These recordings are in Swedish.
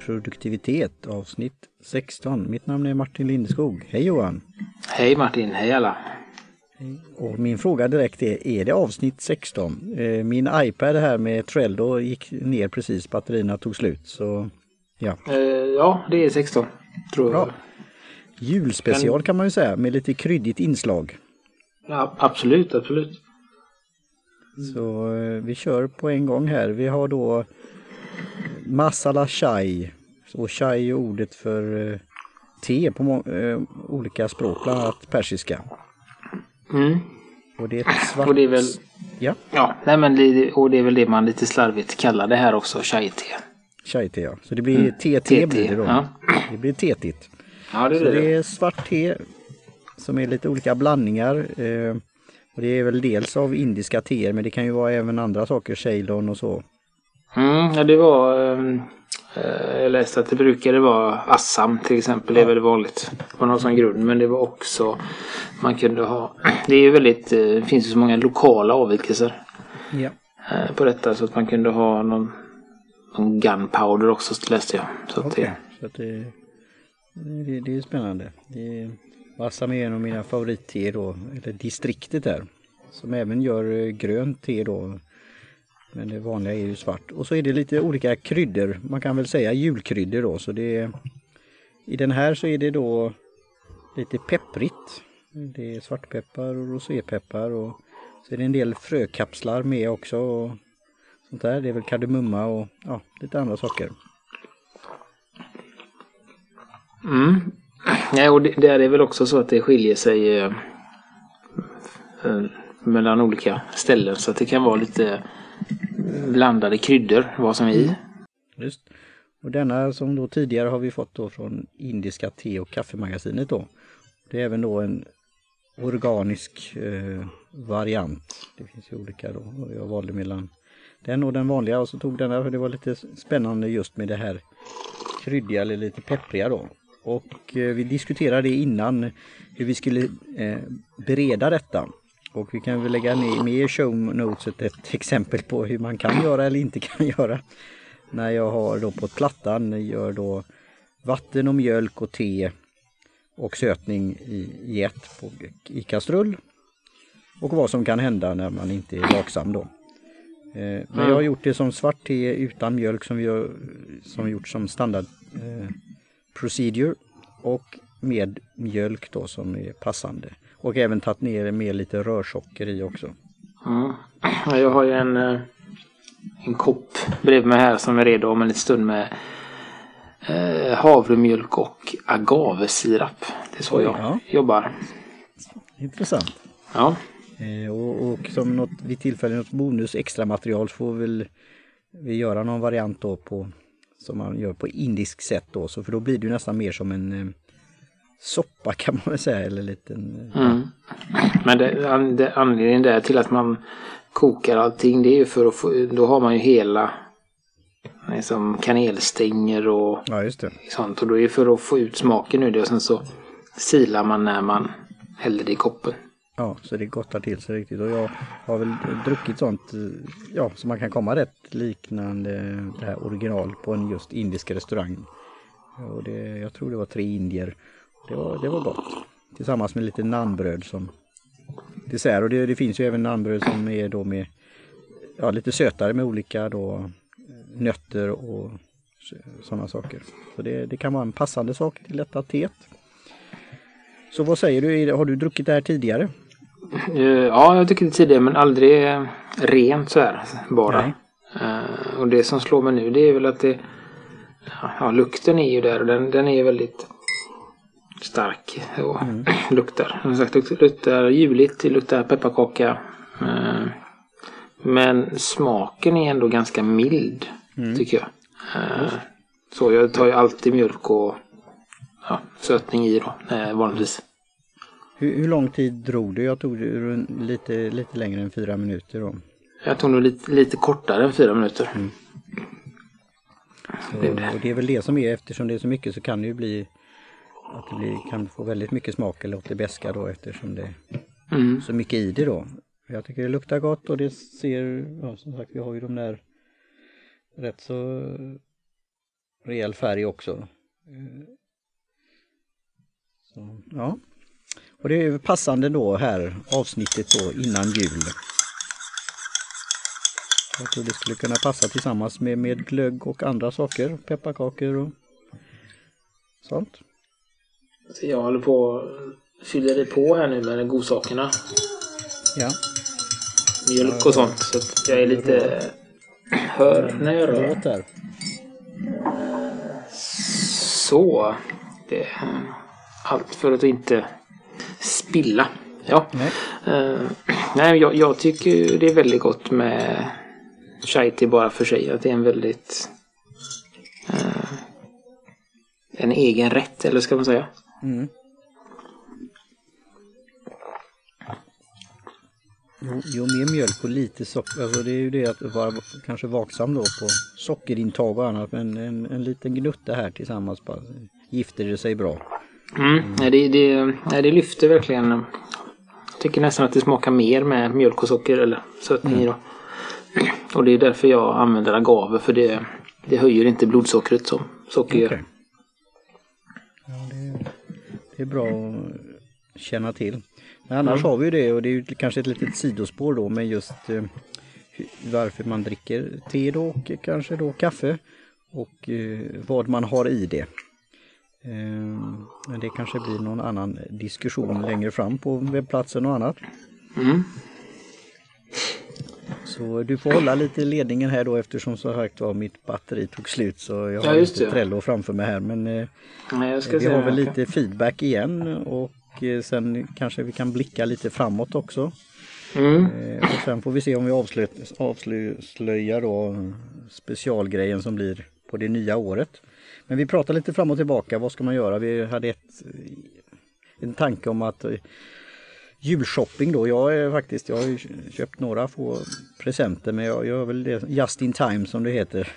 produktivitet avsnitt 16. Mitt namn är Martin Lindeskog. Hej Johan! Hej Martin, hej alla! Och min fråga direkt är, är det avsnitt 16? Eh, min iPad här med Trello gick ner precis, batterierna tog slut. Så ja. Eh, ja, det är 16. Tror jag. Bra. Julspecial kan man ju säga med lite kryddigt inslag. Ja, absolut, absolut. Så eh, vi kör på en gång här. Vi har då masala chai. Och chai är ordet för eh, te på eh, olika språk, bland annat persiska. Mm. Och det är ett svart... Och det är väl, Ja, ja, nej men det, och det är väl det man lite slarvigt kallar det här också, chai-te. chai-te ja. Så det blir TT blir det då. Ja. Det blir tetigt. ja, det Så det det. är svart te som är lite olika blandningar. Eh, och det är väl dels av indiska teer men det kan ju vara även andra saker, ceylon och så. Mm, ja, det var... ehm, eh, jag läste att det brukade vara Assam till exempel. Det är väldigt vanligt på någon sån grund. Men det var också... Man kunde ha... Det är ju väldigt... eh, Det finns ju så många lokala avvikelser Ja. eh, på detta. Så att man kunde ha någon, någon gunpowder också läste jag. Så Okej, det, så att det, det, det är spännande. Det är, Assam är en av mina favoritteer då, eller distriktet där. Som även gör eh, grönt te då. Men det vanliga är ju svart. Och så är det lite olika kryddor, man kan väl säga julkryddor då. Så det är, I den här så är det då lite pepprigt. Det är svartpeppar och rosépeppar och så är det en del frökapslar med också. Och sånt där. Det är väl kardemumma och ja, lite andra saker. Mm. Ja, och det, det är väl också så att det skiljer sig eh, eh, mellan olika ställen. Så att det kan vara lite blandade kryddor vad som är i. Mm. Just. Och denna som då tidigare har vi fått då från Indiska te och kaffemagasinet då. Det är även då en organisk eh, variant. Det finns ju olika då. Och jag valde mellan den och den vanliga och så tog denna för det var lite spännande just med det här kryddiga eller lite peppriga då. Och eh, vi diskuterade det innan hur vi skulle eh, bereda detta. Och vi kan väl lägga ner med i show notes ett, exempel på hur man kan göra eller inte kan göra. När jag har då på plattan gör då vatten och mjölk och te och sötning i, i ett på, i kastrull. Och vad som kan hända när man inte är vaksam då. Eh, men jag har gjort det som svart te utan mjölk som vi har som gjort som standard eh, procedure och med mjölk då som är passande. Och även tagit ner med lite rörsocker i också. Mm. Ja, Jag har ju en, eh, en kopp bredvid mig här som är redo om en liten stund med eh, havremjölk och agavesirap. Det är så Oj, jag ja. jobbar. Intressant. Ja. Eh, och, och som något, vid tillfälle något bonus extra material så får väl vi göra någon variant då på som man gör på indisk sätt då. Så för då blir det nästan mer som en eh, soppa kan man väl säga eller liten eh, Mm. Men det, an, det, anledningen där till att man kokar allting det är ju för att få, då har man ju hela liksom kanelstänger och Ja sånt. Och då är det för att få ut smaken ur det och sen så silar man när man häller det i koppen. Ja, så det gottar till sig riktigt. Och jag har väl druckit sånt, eh, ja, så man kan komma rätt liknande det här original på en just indisk restaurang. Och det, jag tror det var tre indier. Det var, det var gott. Tillsammans med lite nannbröd som dessert. Och det, det finns ju även nannbröd som är då med, ja, lite sötare med olika då eh, nötter och sådana saker. Så det, det kan vara en passande sak till detta teet. Så vad säger du, har du druckit det här tidigare? Eh, Ja, jag tycker det tidigare men aldrig rent så här bara. Nej. Eh, och det som slår mig nu det är väl att det Ja, lukten är ju där och den, den är väldigt stark och luktar. Som sagt, luktar juligt, luktar pepparkaka. Eh, men smaken är ändå ganska mild tycker jag. Eh, så jag tar ju alltid mjölk och ja, sötning i då, eh, vanligtvis. Hur, hur lång tid drog du? Jag tog lite, lite längre än fyra minuter då. Jag tog nog lite, lite kortare än fyra minuter. Så, Det är det. och det är väl det som är, eftersom det är så mycket så kan det ju bli att det blir, kan få väldigt mycket smak eller åt det beska då eftersom det är Mm. så mycket i det då. Jag tycker det luktar gott och det ser, ja som sagt vi har ju de där rätt så rejäl färg också. Eh, så, ja. Och det är passande då här avsnittet då innan jul. Jag tror det skulle kunna passa tillsammans med, med glögg och andra saker, pepparkakor och sånt. Jag håller på och fyller på här nu med de godsakerna. Ja. Mjölk och sånt. Så att jag är lite... Hör när jag rör. Så. Det är allt för att inte spilla. Ja. Nej. Eh, nej, jag, jag tycker det är väldigt gott med chai tea bara för sig. Att det är en väldigt... eh, en egen rätt, eller ska man säga. Mm. Jo, jo mer mjölk och lite socker, alltså det är ju det att vara kanske vaksam då på sockerintag och annat men en, en liten gnutta här tillsammans bara gifter det sig bra. Mm. Nej, det, det, nej, det lyfter verkligen. Jag tycker nästan att det smakar mer med mjölk och socker eller sötning i då. Och det är därför jag använder agave för det, det höjer inte blodsockret som socker gör. Okej. Ja, det, är bra att känna till. Men annars har vi ju det och det är ju kanske ett litet sidospår då med just eh, varför man dricker te då och kanske då kaffe och eh, vad man har i det. Eh, men det kanske blir någon annan diskussion längre fram på webbplatsen och annat. Mm. Så du får hålla lite i ledningen här då eftersom så sagt var mitt batteri tog slut så jag Ja, har just inte det. Trello framför mig här men eh, Nej, jag ska vi har väl lite feedback igen och eh, sen kanske vi kan blicka lite framåt också. Mm. Eh, Och sen får vi se om vi avslöj, avslöjar då specialgrejen som blir på det nya året. Men vi pratar lite fram och tillbaka, vad ska man göra? Vi hade ett, en tanke om att eh, julshopping då, jag är faktiskt, jag har ju köpt några få presenter men jag gör väl det just in time som det heter.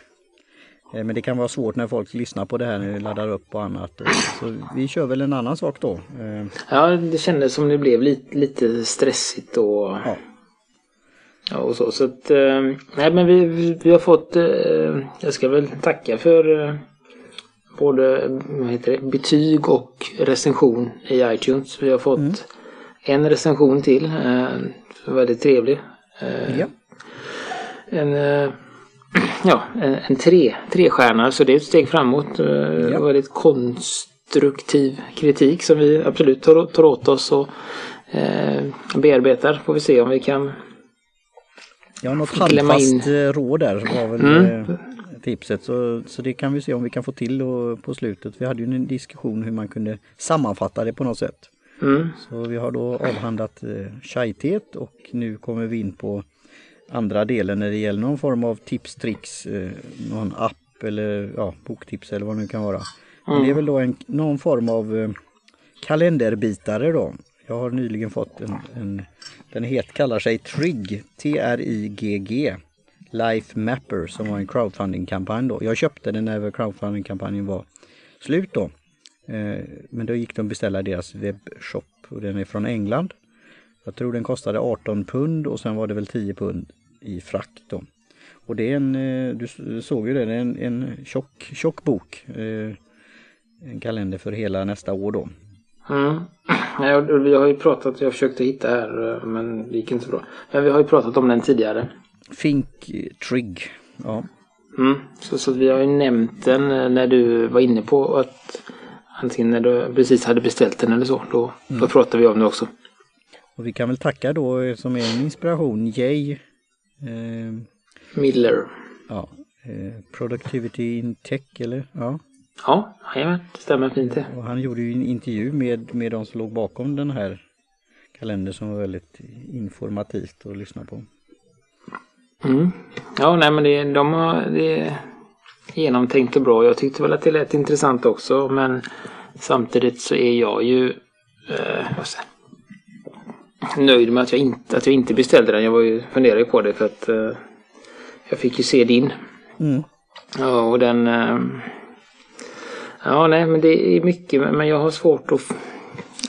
Eh, Men det kan vara svårt när folk lyssnar på det här när laddar upp och annat. Och- Så vi kör väl en annan sak då. Eh, Ja, det kändes som det blev lite, lite stressigt och, Ja. ja, och så. Så att, eh, nej men vi, vi, har fått, eh, jag ska väl tacka för eh, både vad heter det, betyg och recension i iTunes. Vi har fått en recension till, eh, väldigt trevlig. Eh, Ja. En, eh, ja, en, en tre, trestjärna så det är ett steg framåt. Eh, Ja. Väldigt konstruktiv kritik som vi absolut tar, tar åt oss och eh, bearbetar. Får vi se om vi kan Ja, något handfast eh, råd där var väl Mm. eh, tipset. Så, så det kan vi se om vi kan få till på slutet. Vi hade ju en diskussion hur man kunde sammanfatta det på något sätt. Mm, Så vi har då avhandlat eh, chai-teet och nu kommer vi in på andra delen när det gäller någon form av tips, tricks, eh, någon app eller ja, boktips eller vad det nu kan vara. Men det är väl då en, någon form av eh, kalenderbitare då. Jag har nyligen fått en, en den het, kallar sig Trig, T-R-I-G-G, Life Mapper som var en crowdfunding-kampanj då. Jag köpte den när crowdfunding-kampanjen var slut då. Eh, Men då gick de att beställa deras webbshop och den är från England. Jag tror den kostade 18 pund och sen var det väl 10 pund i frakt då. Och det är en, eh, du såg ju det, det är en, en tjock, tjock bok. eh, En kalender för hela nästa år då. mm. Ja, vi har ju pratat, jag försökte hitta här men det gick inte så bra. Men vi har ju pratat om den tidigare. Think eh, Trig. Ja. Mm. Så, så vi har ju nämnt den när du var inne på att antingen när du precis hade beställt den eller så. Då, då pratade vi om det också. Och vi kan väl tacka då eh, som är en inspiration, Jay. Eh, Miller. ja, eh, Productivity in Tech eller ja. Ja, jajamän, det stämmer fint det. Och han gjorde ju en intervju med, med de som låg bakom den här kalendern som var väldigt informativt att lyssna på. Mm. Ja, nej men det, de har, det genomtänkt och bra. Jag tyckte väl att det lät intressant också men samtidigt så är jag ju eh, nöjd med att jag, inte, att jag inte beställde den. Jag var ju, funderade ju på det för att eh, jag fick ju se din. Mm. Ja, och den... eh, Ja, nej, men det är mycket, men jag har svårt att...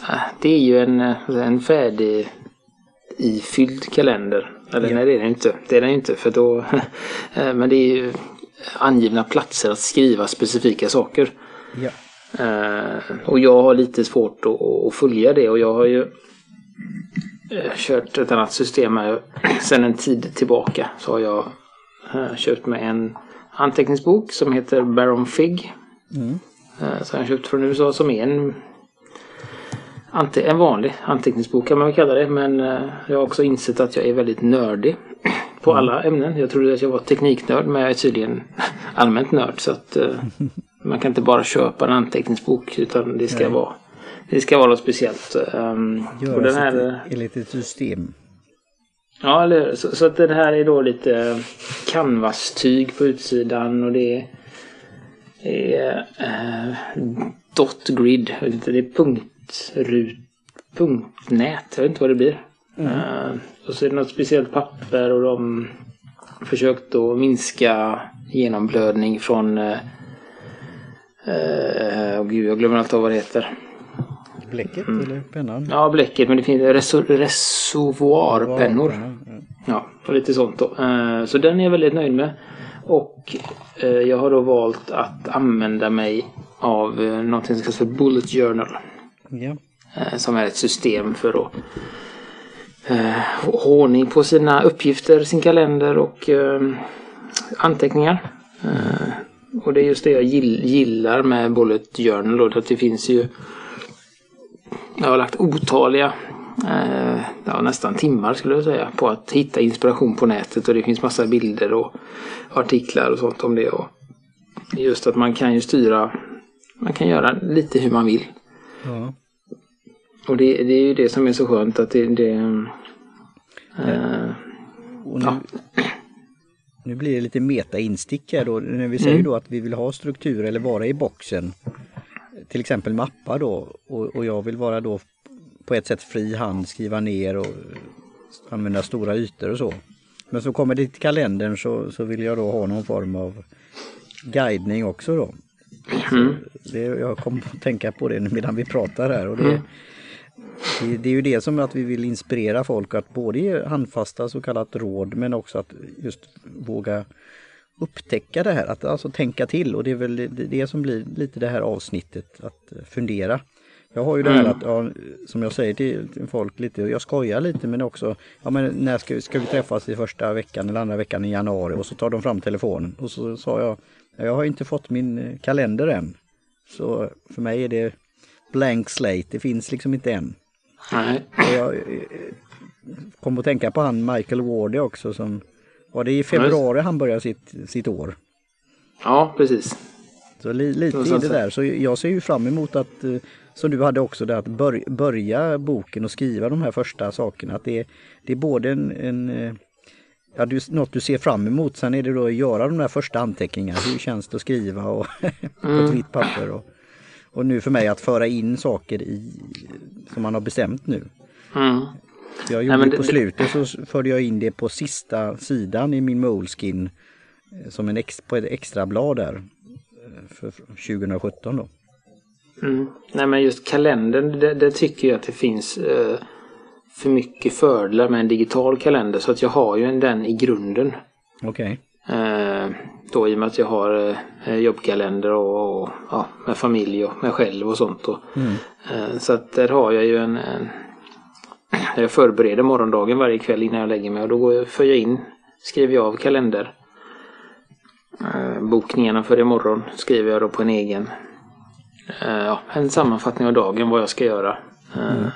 äh, Det är ju en, eh, en färdig ifylld kalender. Eller Ja. nej, det är den inte. Det är den inte, för då... eh, Men det är ju angivna platser att skriva specifika saker. Ja. Eh, och jag har lite svårt att, att följa det och jag har ju eh, kört ett annat system här. Sen en tid tillbaka så har jag eh, köpt mig en anteckningsbok som heter Baron Fig. Mm. Som jag köpt från USA som är en, ante, en vanlig anteckningsbok kan man väl kalla det. Men jag har också insett att jag är väldigt nördig på alla ämnen. Jag trodde att jag var tekniknörd men jag är tydligen allmänt nörd. Så att eh, man kan inte bara köpa en anteckningsbok utan det ska Nej. vara det ska vara något speciellt. Um, och Göra den här, enligt ett system. Ja, eller, så, så att det här är då lite canvas-tyg på utsidan och det är eh, dot grid. Det är punktrut, punktnät. Jag vet inte vad det blir. Eh, och så är det något speciellt papper och de försökt att minska genomblödning från eh, åh gud, jag glömmer alltid vad det heter. Bläcket Mm. eller pennan? Ja, bläcket, men det finns reso- reservoarpennor. Ja. Ja, och lite sånt då. Eh, Så den är jag väldigt nöjd med. Och eh, jag har då valt att använda mig av eh, någonting som kallas för Bullet Journal. Eh, Som är ett system för att eh, ordning på sina uppgifter, sin kalender och eh, anteckningar. Eh, Och det är just det jag gillar med Bullet Journal. Då, att det finns ju jag har lagt otaliga, eh, ja, nästan timmar skulle jag säga, på att hitta inspiration på nätet och det finns massa bilder och artiklar och sånt om det. Och just att man kan ju styra, man kan göra lite hur man vill. ja. Och det, det är ju det som är så skönt att det... det Och nu, Ja. nu blir det lite meta-instick här då. När vi säger Mm. då att vi vill ha struktur eller vara i boxen. Till exempel mappar då. Och, och jag vill vara då på ett sätt fri hand, skriva ner och använda stora ytor och så. Men så kommer det till kalendern så, så vill jag då ha någon form av guidning också då. mm, Det, jag kom att tänka på det medan vi pratar här. Och det, Mm. Det, det är ju det som att vi vill inspirera folk att både ge handfasta så kallat råd men också att just våga upptäcka det här, att alltså tänka till och det är väl det, som blir lite det här avsnittet, att fundera. Jag har ju det här Mm. att, ja, som jag säger till folk lite, jag skojar lite men också, ja men när ska, ska vi träffas i första veckan eller andra veckan i januari och så tar de fram telefonen och så sa jag, "Ja, jag har inte fått min eh, kalender än. Så för mig är det blank slate, det finns liksom inte än. Nej. Och jag eh, kom att tänka på han Michael Wardy också som var det i februari han började sitt, sitt år. Ja, precis. Så li, lite i det där. Så jag ser ju fram emot att, eh, som du hade också, det att bör, börja boken och skriva de här första sakerna. Att det, är- det är både en, en eh, ja, du, något du ser fram emot. Sen är det då att göra de där första anteckningarna. Hur känns det att skriva och på Mm. ett vitt papper. Och, och nu för mig att föra in saker i, som man har bestämt nu. Mm. Jag Nej, gjorde på det- slutet så förde jag in det på sista sidan i min Moleskin eh, som en ex, på ett extra blad där eh, för 2017 då. Mm. Nej men just kalendern, det, det tycker jag att det finns eh, för mycket fördelar med en digital kalender. Så att jag har ju en, den i grunden. Okej. Eh, då i och med att jag har eh, jobbkalender och, och ja, med familj och mig själv och sånt. Och, Mm. eh, så att där har jag ju en, en jag förbereder morgondagen varje kväll innan jag lägger mig och då går jag, för jag in, skriver jag av kalender. Bokningarna för imorgon skriver jag då på en egen. Ja, en sammanfattning av dagen vad jag ska göra. Eh,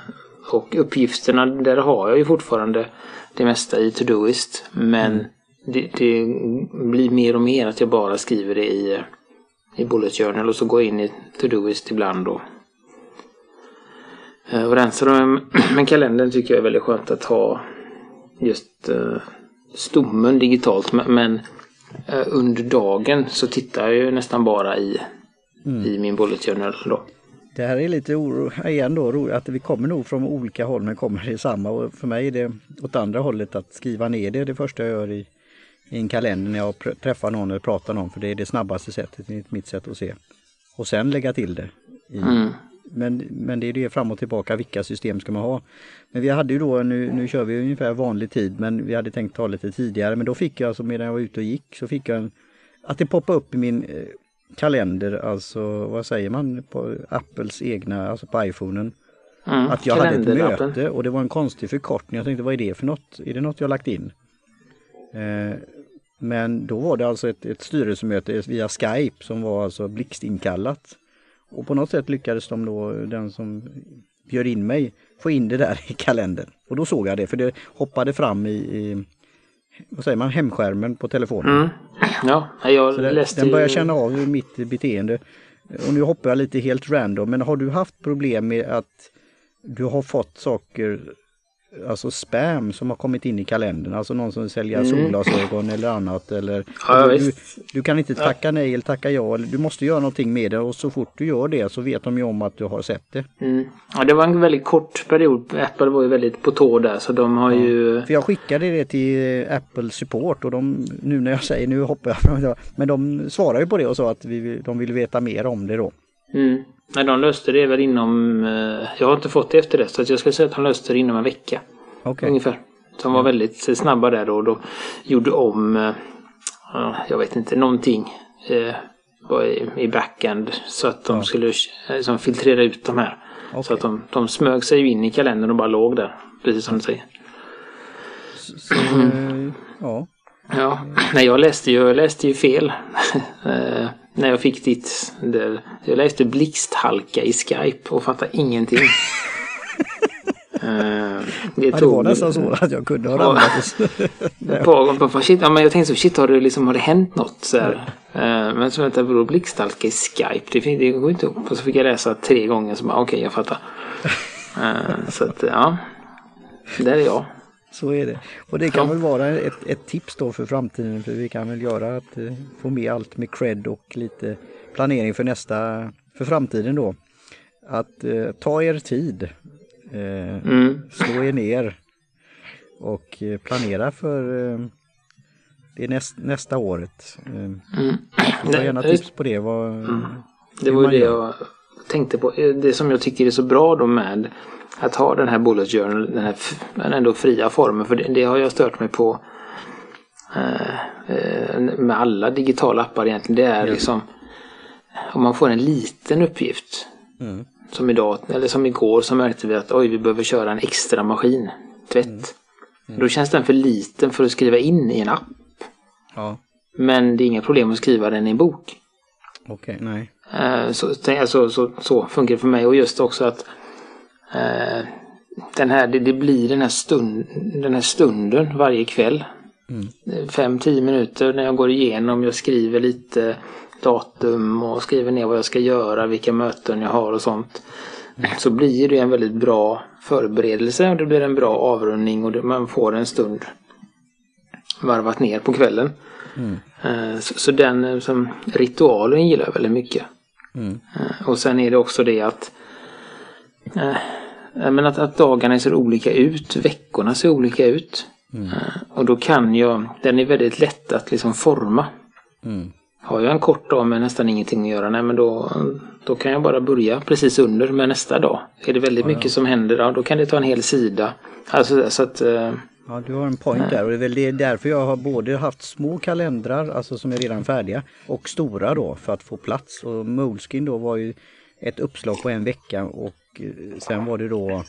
Och uppgifterna, där har jag ju fortfarande det mesta i Todoist. Men det, det blir mer och mer att jag bara skriver det i, i Bullet Journal och så går jag in i Todoist ibland då. Eh, Och rensar dem. Men kalendern tycker jag är väldigt skönt att ha just uh, stommen digitalt. Men, eh, under dagen så tittar jag ju nästan bara i, i min Bullet Journal då. Det här är lite oro, igen då, ro- att vi kommer nog från olika håll men kommer i samma och för mig är det åt andra hållet att skriva ner det det första jag gör i, i en kalender när jag träffar någon eller pratar någon för det är det snabbaste sättet enligt mitt sätt att se. Och sen lägga till det. I, Mm. men, men det är det fram och tillbaka, vilka system ska man ha? Men vi hade ju då, nu, nu kör vi ungefär vanlig tid men vi hade tänkt ta lite tidigare men då fick jag alltså medan jag var ute och gick så fick jag en, att det poppar upp i min eh, kalender, alltså vad säger man på Apples egna, alltså på iPhonen. Mm, att jag hade ett möte och det var en konstig förkortning. Jag tänkte vad är det för något? Är det något jag lagt in? Eh, men då var det alltså ett, ett styrelsemöte via Skype som var alltså blixtinkallat. Och på något sätt lyckades de då, den som bjöd in mig, få in det där i kalendern. Och då såg jag det, för det hoppade fram i, i vad säger man, hemskärmen på telefonen. Mm. Ja, jag Så läste den börjar ju- känna av mitt beteende. Och nu hoppar jag lite helt random, men har du haft problem med att du har fått saker, alltså spam som har kommit in i kalendern, alltså någon som säljer solglasögon eller annat eller Mm. Ja, du, visst. du kan inte tacka nej eller tacka ja, eller du måste göra någonting med det och så fort du gör det så vet de ju om att du har sett det. Mm. Ja, det var en väldigt kort period. Apple var ju väldigt på tå där så de har ju... För jag skickade det till eh, Apple Support och de, nu när jag säger, nu hoppar jag men de svarar ju på det och sa att vi, de vill veta mer om det då. Mm. Nej, de löste det väl inom... eh, Jag har inte fått det efter det så att jag skulle säga att de löste det inom en vecka. Okej. Ungefär. De var väldigt snabba där då och då gjorde om, eh, ja, jag vet inte, någonting eh, i, backend så att de Ja. skulle eh, som filtrera ut de här. Så Okej. att de, de smög sig in i kalendern och bara låg där. Precis som du säger. Så, eh, ja. Ja, jag läste ju, jag läste ju fel. Eh, när jag fick ditt... Där, jag läste blixthalka i Skype och fattade ingenting. Eh, det Ja, det var nästan så att jag kunde ha ramlat. och- Ett par gånger bara, shit, ja, men jag tänkte så, shit har det, liksom, har det hänt något? Så här. Eh, men så vänta, vadå blixthalka i Skype? Det, det går inte ihop. Och så fick jag läsa tre gånger så bara, okej jag fattar. Eh, så att ja, där är jag. Så är det. Och det kan Ja. väl vara ett, ett tips då för framtiden för vi kan väl göra att eh, få med allt med cred och lite planering för nästa, för framtiden då. Att eh, ta er tid, eh, Mm. slå er ner och eh, planera för eh, det näst, nästa året. Eh, Mm. ta gärna tips på det. Vad, Det hur var ju det jag tänkte på. Eh, Det som jag tycker är så bra då med att ha den här bullet journal, den här men ändå fria formen. För det, det har jag stört mig på eh, eh, med alla digitala appar egentligen. Det är liksom om man får en liten uppgift. Mm. Som idag, eller som igår så märkte vi att oj, vi behöver köra en extra maskin. Tvätt. Mm. Då känns den för liten för att skriva in i en app. Ja, Men det är inga problem att skriva den i en bok. Okej, nej. Eh, Så, tänk- alltså, så, så funkar det för mig och just också att eh, den här, det, det blir den här, stund, den här stunden varje kväll. Mm. Fem, tio minuter när jag går igenom, jag skriver lite datum och skriver ner vad jag ska göra, vilka möten jag har och sånt. Så blir det en väldigt bra förberedelse och det blir en bra avrundning och man får en stund varvat ner på kvällen. Eh, Så, så den eh, som ritualen gillar jag väldigt mycket. Mm. Eh, Och sen är det också det att menar att, att dagarna ser olika ut, veckorna ser olika ut. Eh, Och då kan jag, den är väldigt lätt att liksom forma. Mm. Har jag en kort dag med nästan ingenting att göra, nej men då, då kan jag bara börja precis under med nästa dag. Är det väldigt mycket som händer, ja, då kan det ta en hel sida. Alltså så att, Ja, du har en point där och det är väl det- därför jag har både haft små kalendrar, alltså som är redan färdiga, och stora då för att få plats. Och Moleskin då var ju ett uppslag på en vecka och eh, sen var det då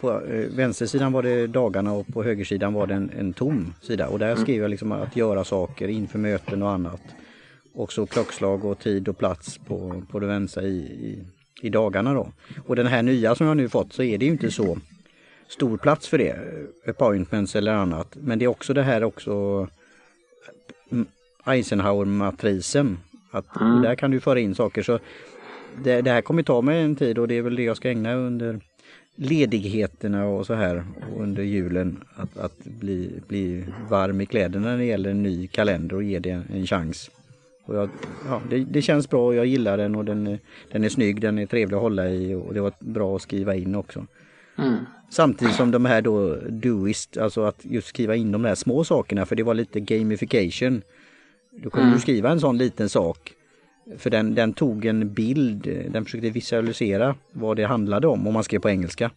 på eh, vänstersidan var det dagarna och på högersidan var det en, en tom sida. Och där skrev jag liksom att göra saker inför möten och annat. Och så klockslag och tid och plats på, på det vänstra i, i, i dagarna då. Och den här nya som jag nu fått så är det ju inte så stor plats för det, appointments eller annat. Men det är också det här också mm, Eisenhower-matrisen. Att Där kan du föra in saker. Så det, det här kommer ta mig en tid och det är väl det jag ska ägna under ledigheterna och så här och under julen. Att, att bli, bli varm i kläderna när det gäller en ny kalender och ge det en, en chans. Och jag, ja, det, det känns bra och jag gillar den och den, är- den är snygg, den är trevlig att hålla i och det var bra att skriva in också. mm, Samtidigt som de här då doist, alltså att just skriva in de där små sakerna för det var lite gamification. Då kunde du skriva en sån liten sak. För den, den tog en bild, den försökte visualisera vad det handlade om om man skrev på engelska.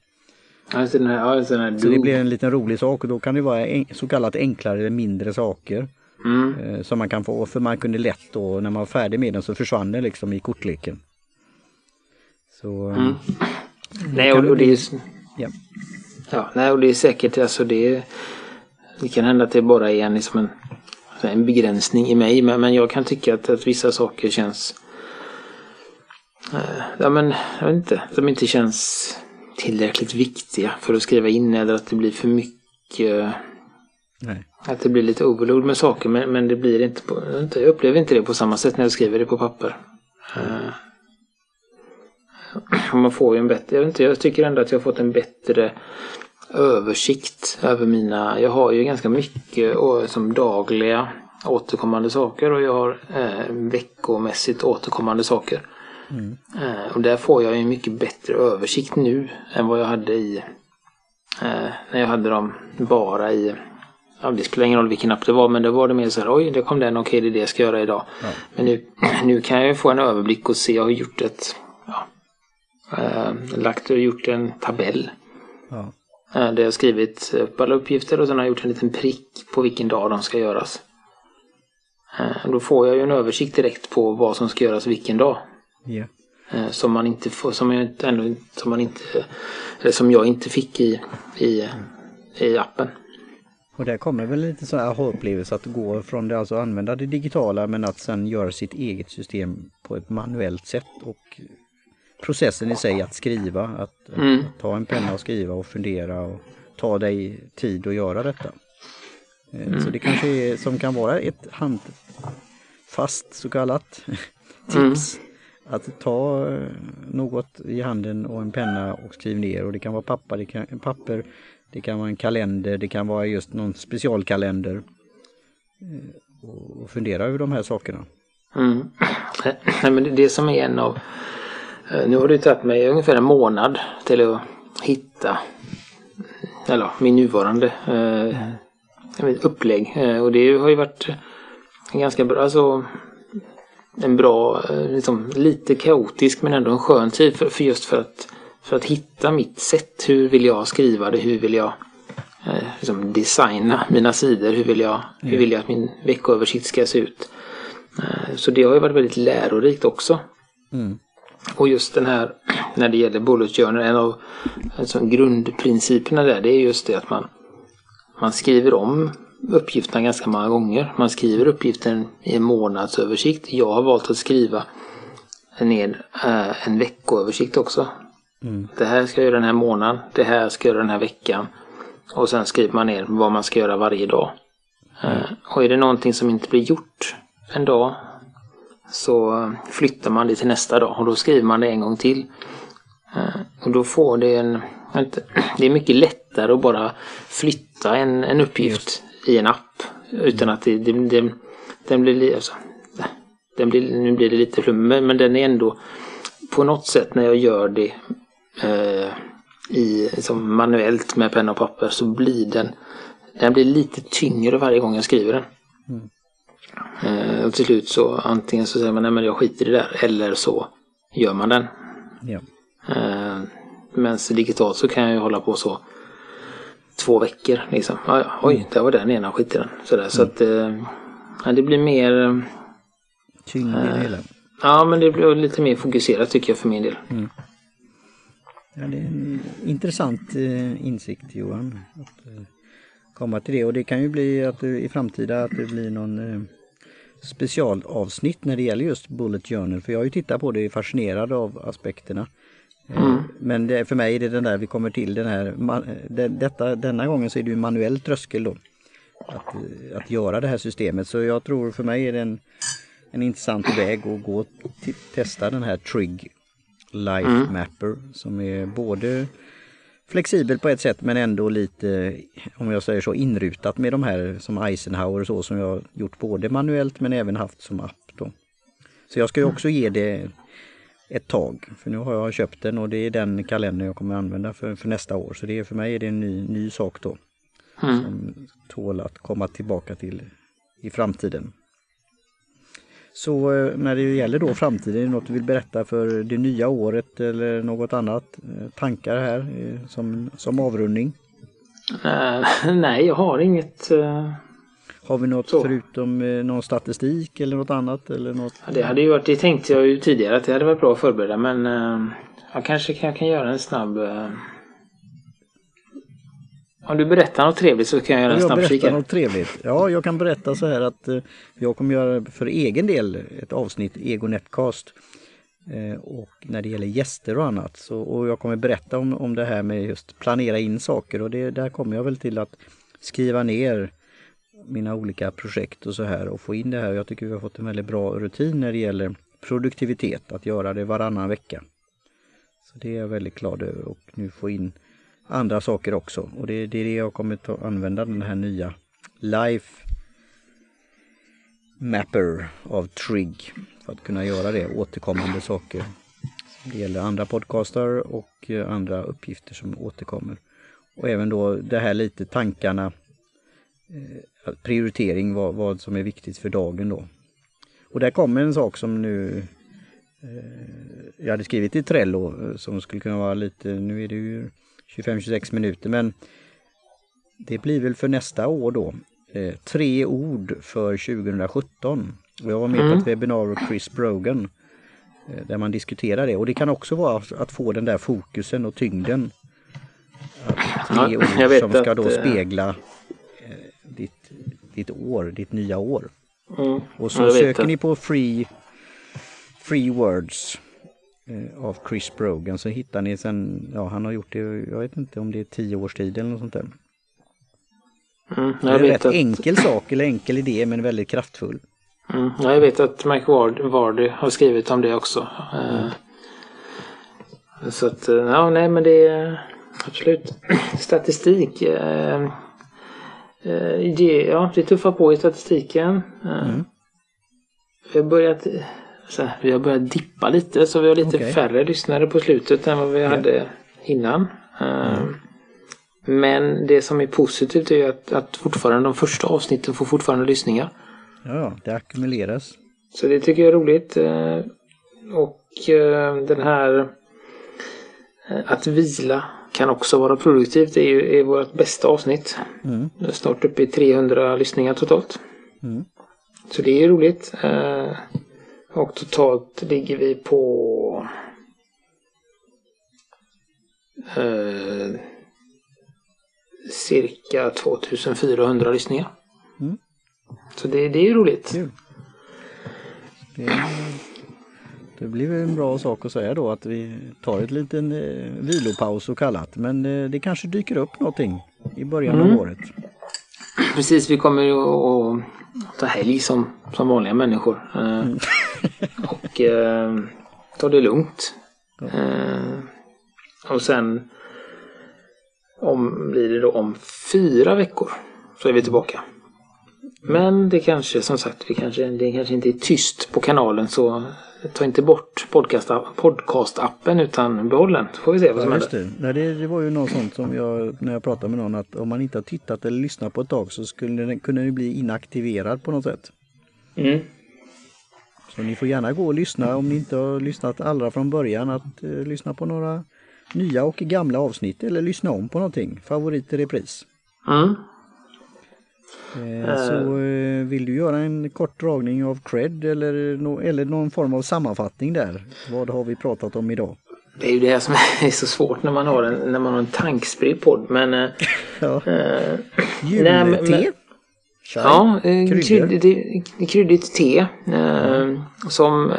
alltså den här, ja, den här Så det blir en liten rolig sak och då kan det vara en, så kallat enklare eller mindre saker. Mm. Eh, som man kan få, för man kunde lätt då när man var färdig med den så försvann den liksom i kortleken. Så... eh, Mm. Nej, och, och det är Ja. Ja, nej, och det är säkert alltså det. Det kan hända att det bara är en, liksom en, en begränsning i mig. Men, men jag kan tycka att, att vissa saker känns. Eh, ja, men jag vet inte. De inte känns tillräckligt viktiga för att skriva in eller att det blir för mycket. Nej. Att det blir lite overload med saker. Men, men det blir inte på, jag vet inte, jag upplever inte det på samma sätt när jag skriver det på papper. Eh, och man får ju en bättre, jag vet inte, jag tycker ändå att jag fått en bättre översikt över mina, jag har ju ganska mycket som dagliga återkommande saker och jag har eh, veckomässigt återkommande saker. Eh, och där får jag ju en mycket bättre översikt nu än vad jag hade i eh, när jag hade dem bara i Ja, det spelar ingen roll vilken app det var men det var det mer så här, oj det kom den, okej det är det jag ska göra idag. Men nu, nu kan jag ju få en överblick och se, jag har gjort ett, lagt och gjort en tabell. Ja. Eh, där jag har skrivit upp alla uppgifter och sen har jag gjort en liten prick på vilken dag de ska göras. Eh, då får jag ju en översikt direkt på vad som ska göras vilken dag. Eh, som man inte får, som jag ändå, som man inte, eller som jag inte fick i, i, i appen. Och där kommer väl lite så här aha-upplevelse att gå från det, alltså använda det digitala men att sen göra sitt eget system på ett manuellt sätt och processen i sig att skriva, att, Mm. att ta en penna och skriva och fundera och ta dig tid att göra detta. Eh, Så det kanske är, som kan vara ett handfast så kallat tips. Att ta eh, något i handen och en penna och skriv ner och det kan vara papper, det kan, papper, det kan vara en kalender, det kan vara just någon specialkalender. Eh, Och fundera över de här sakerna. Mm. Nej, men det som är en av... eh, Nu har det tagit mig ungefär en månad till att hitta eller, min nuvarande eh, vet, upplägg. Eh, och det har ju varit ganska bra, alltså en bra, eh, liksom, lite kaotisk men ändå en skön tid för, för just för att, för att hitta mitt sätt. Hur vill jag skriva det? Hur vill jag eh, liksom designa mina sidor? Hur vill jag, hur vill jag att min veckoöversikt ska se ut? Eh, Så det har ju varit väldigt lärorikt också. Mm. Och just den här, när det gäller bullet journal, en av alltså grundprinciperna där, det är just det att man, man skriver om uppgifterna ganska många gånger. Man skriver uppgiften i en månadsöversikt. Jag har valt att skriva ner eh, en veckoöversikt också. Mm. Det här ska jag göra den här månaden, det här ska jag göra den här veckan. Och sen skriver man ner vad man ska göra varje dag. Eh, och är det någonting som inte blir gjort en dag så flyttar man det till nästa dag och då skriver man det en gång till. Eh, Och då får det en... Det är mycket lättare att bara flytta en, en uppgift i en app. Utan att det, det, det, den blir... li- Alltså, den blir, nu blir det lite flummigt men, den är ändå på något sätt när jag gör det eh, i, som manuellt med penna och papper så blir den den blir lite tyngre varje gång jag skriver den. Eh, och till slut så antingen så säger man nej men jag skiter i det där eller så gör man den. Ja. Eh, men digitalt så kan jag ju hålla på så två veckor liksom. Ja, oj, där var den ena, skit i den. Sådär, Så att eh, det blir mer eh, Tyngd i det hela. Ja, men det blir lite mer fokuserat tycker jag för min del. Ja, det är en intressant eh, insikt Johan. Att eh, komma till det och det kan ju bli att det, i framtida att det blir någon eh, specialavsnitt när det gäller just Bullet Journal. För jag har ju tittat på det och är fascinerad av aspekterna. Eh, Men det, för mig är det den där vi kommer till den här, eh, det, detta, denna gången så är det ju manuell tröskel då. Att, eh, att göra det här systemet. Så jag tror för mig är det en, en intressant väg att gå och testa den här Trig Life Mapper som är både flexibel på ett sätt men ändå lite, om jag säger så, inrutat med de här som Eisenhower och så som jag har gjort både manuellt men även haft som app då. Så jag ska ju också ge det ett tag, för nu har jag köpt den och det är den kalendern jag kommer använda för, för nästa år. Så det är, för mig är det en ny, ny sak då. Mm. Som tål att komma tillbaka till i framtiden. Så eh, när det gäller då framtiden, något du vill berätta för det nya året eller något annat? Eh, Tankar här eh, som, som avrundning? Eh, nej, jag har inget... eh, Har vi något så. förutom eh, någon statistik eller något annat? Eller något? Ja, det hade ju varit, det tänkte jag ju tidigare att det hade varit bra att förbereda men eh, jag kanske kan, jag kan göra en snabb eh, om du berättar något trevligt så kan jag göra en snabb kika. Något trevligt. Ja, jag kan berätta så här att eh, jag kommer göra för egen del ett avsnitt Ego Netcast. Eh, och när det gäller gäster och annat. Så, och jag kommer berätta om, om det här med just planera in saker och det, där kommer jag väl till att skriva ner mina olika projekt och så här och få in det här. Jag tycker vi har fått en väldigt bra rutin när det gäller produktivitet, att göra det varannan vecka. Så det är jag väldigt glad över och nu få in andra saker också. Och det, det är det jag kommer att använda den här nya Life Mapper av Trig för att kunna göra det, återkommande saker. Det gäller andra podcastar och eh, andra uppgifter som återkommer. Och även då det här lite tankarna, eh, prioritering, vad, vad som är viktigt för dagen då. Och där kommer en sak som nu eh, jag hade skrivit i Trello eh, som skulle kunna vara lite, nu är det ju 25-26 minuter men det blir väl för nästa år då. Eh, tre ord för 2017. Och jag var med mm. på ett webbinar med Chris Brogan eh, där man diskuterar det och det kan också vara att få den där fokusen och tyngden. Tre ja, ord som ska då att, eh, spegla eh, ditt, ditt år, ditt nya år. Mm. Och så söker ni på free, free words av Chris Brogan så hittar ni sen, ja han har gjort det, jag vet inte om det är tio års tid eller något sånt där. Mm, det är en rätt att... enkel sak eller enkel idé men väldigt kraftfull. Mm, jag vet att Mike Ward, Vardy har skrivit om det också. Mm. Så att, eh, ja nej men det är absolut statistik. Eh, det, ja, det tuffar på i statistiken. Mm. Vi har börjat så vi har börjat dippa lite så vi har lite okay. färre lyssnare på slutet än vad vi yeah. hade innan. Mm. Men det som är positivt är att, att fortfarande de första avsnitten får fortfarande lyssningar. Ja, det ackumuleras. Så det tycker jag är roligt. Eh, och eh, den här eh, att vila kan också vara produktivt. Det är ju är vårt bästa avsnitt. Mm. Snart uppe i 300 lyssningar totalt. Mm. Så det är roligt. Och totalt ligger vi på eh, cirka 2400 lyssningar. Mm. Så det, det är ju roligt. Kul. Det, det blir väl en bra sak att säga då att vi tar ett liten eh, vilopaus och kallat. Men eh, det kanske dyker upp någonting i början mm. av året. Precis, vi kommer att ta helg som, som vanliga människor. Eh, mm. Och eh, ta det lugnt. Eh, och sen om, blir det då om fyra veckor så är vi tillbaka. Men det kanske som sagt vi kanske, det kanske inte är tyst på kanalen så ta inte bort podcast-appen utan behåll den. Så får vi se vad som ja, händer. Det. Nej, det, det var ju något sånt som jag när jag pratade med någon att om man inte har tittat eller lyssnat på ett tag så skulle den kunna bli inaktiverad på något sätt. Mm. Så ni får gärna gå och lyssna om ni inte har lyssnat allra från början att eh, lyssna på några nya och gamla avsnitt eller lyssna om på någonting. Favorit i repris. Mm. Eh, så eh, vill du göra en kort dragning av cred eller, eller någon form av sammanfattning där? Vad har vi pratat om idag? Det är ju det som är så svårt när man har en, när man har en tankspridd podd. Men... Eh, ja. äh, Julte? Ja, kryddigt te. Mm. som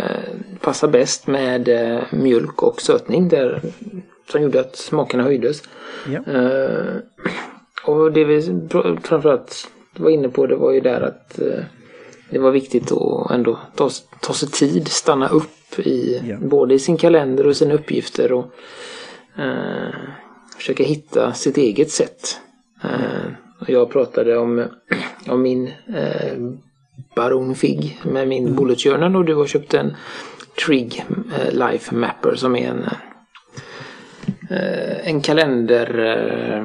passar bäst med mjölk och sötning. Där, som gjorde att smakerna höjdes. Ja. och det vi framförallt var inne på det var ju där att eh, det var viktigt att ändå ta, ta sig tid, stanna upp i ja. både i sin kalender och sina uppgifter och eh, försöka hitta sitt eget sätt. Eh, jag pratade om, om min eh, Baron Fig med min mm. Bullet Journal och du har köpt en Trig eh, Life Mapper som är en, eh, en kalender eh,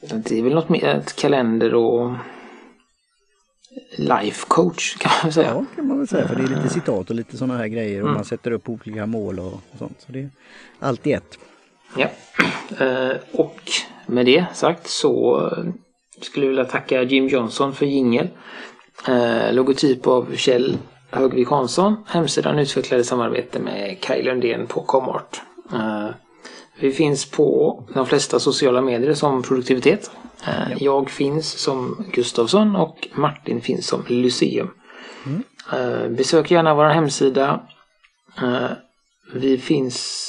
det är väl något med ett kalender och life coach kan man säga. Ja, kan man väl säga. För det är lite citat och lite sådana här grejer och mm. man sätter upp olika mål och, och sånt. Så det är allt i ett. Ja, eh, och med det sagt så skulle vilja tacka Jim Johnson för jingel. Eh, logotyp av Kjell Högvik Hansson. Hemsidan utvecklade samarbete med Kaj Lundén på Comart. Eh, vi finns på de flesta sociala medier som produktivitet. Eh, jag finns som Gustavsson och Martin finns som Lyceum. Eh, besök gärna vår hemsida. Eh, vi finns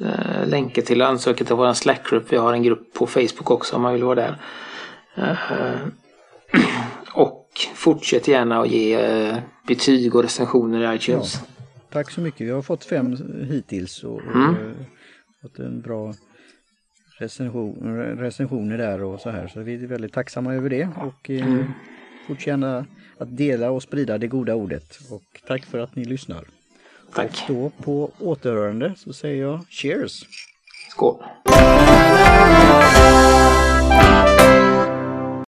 eh, länkar till ansökan till vår Slack-grupp. Vi har en grupp på Facebook också om man vill vara där. Eh, och fortsätt gärna att ge eh, betyg och recensioner i iTunes. Tack så mycket. Vi har fått fem hittills och, och Mm. eh, fått en bra recension, recensioner där och så här. Så vi är väldigt tacksamma över det och Mm. fortsätt gärna att dela och sprida det goda ordet. Och tack för att ni lyssnar. Tack. Då på återhörande så säger jag cheers! Skål.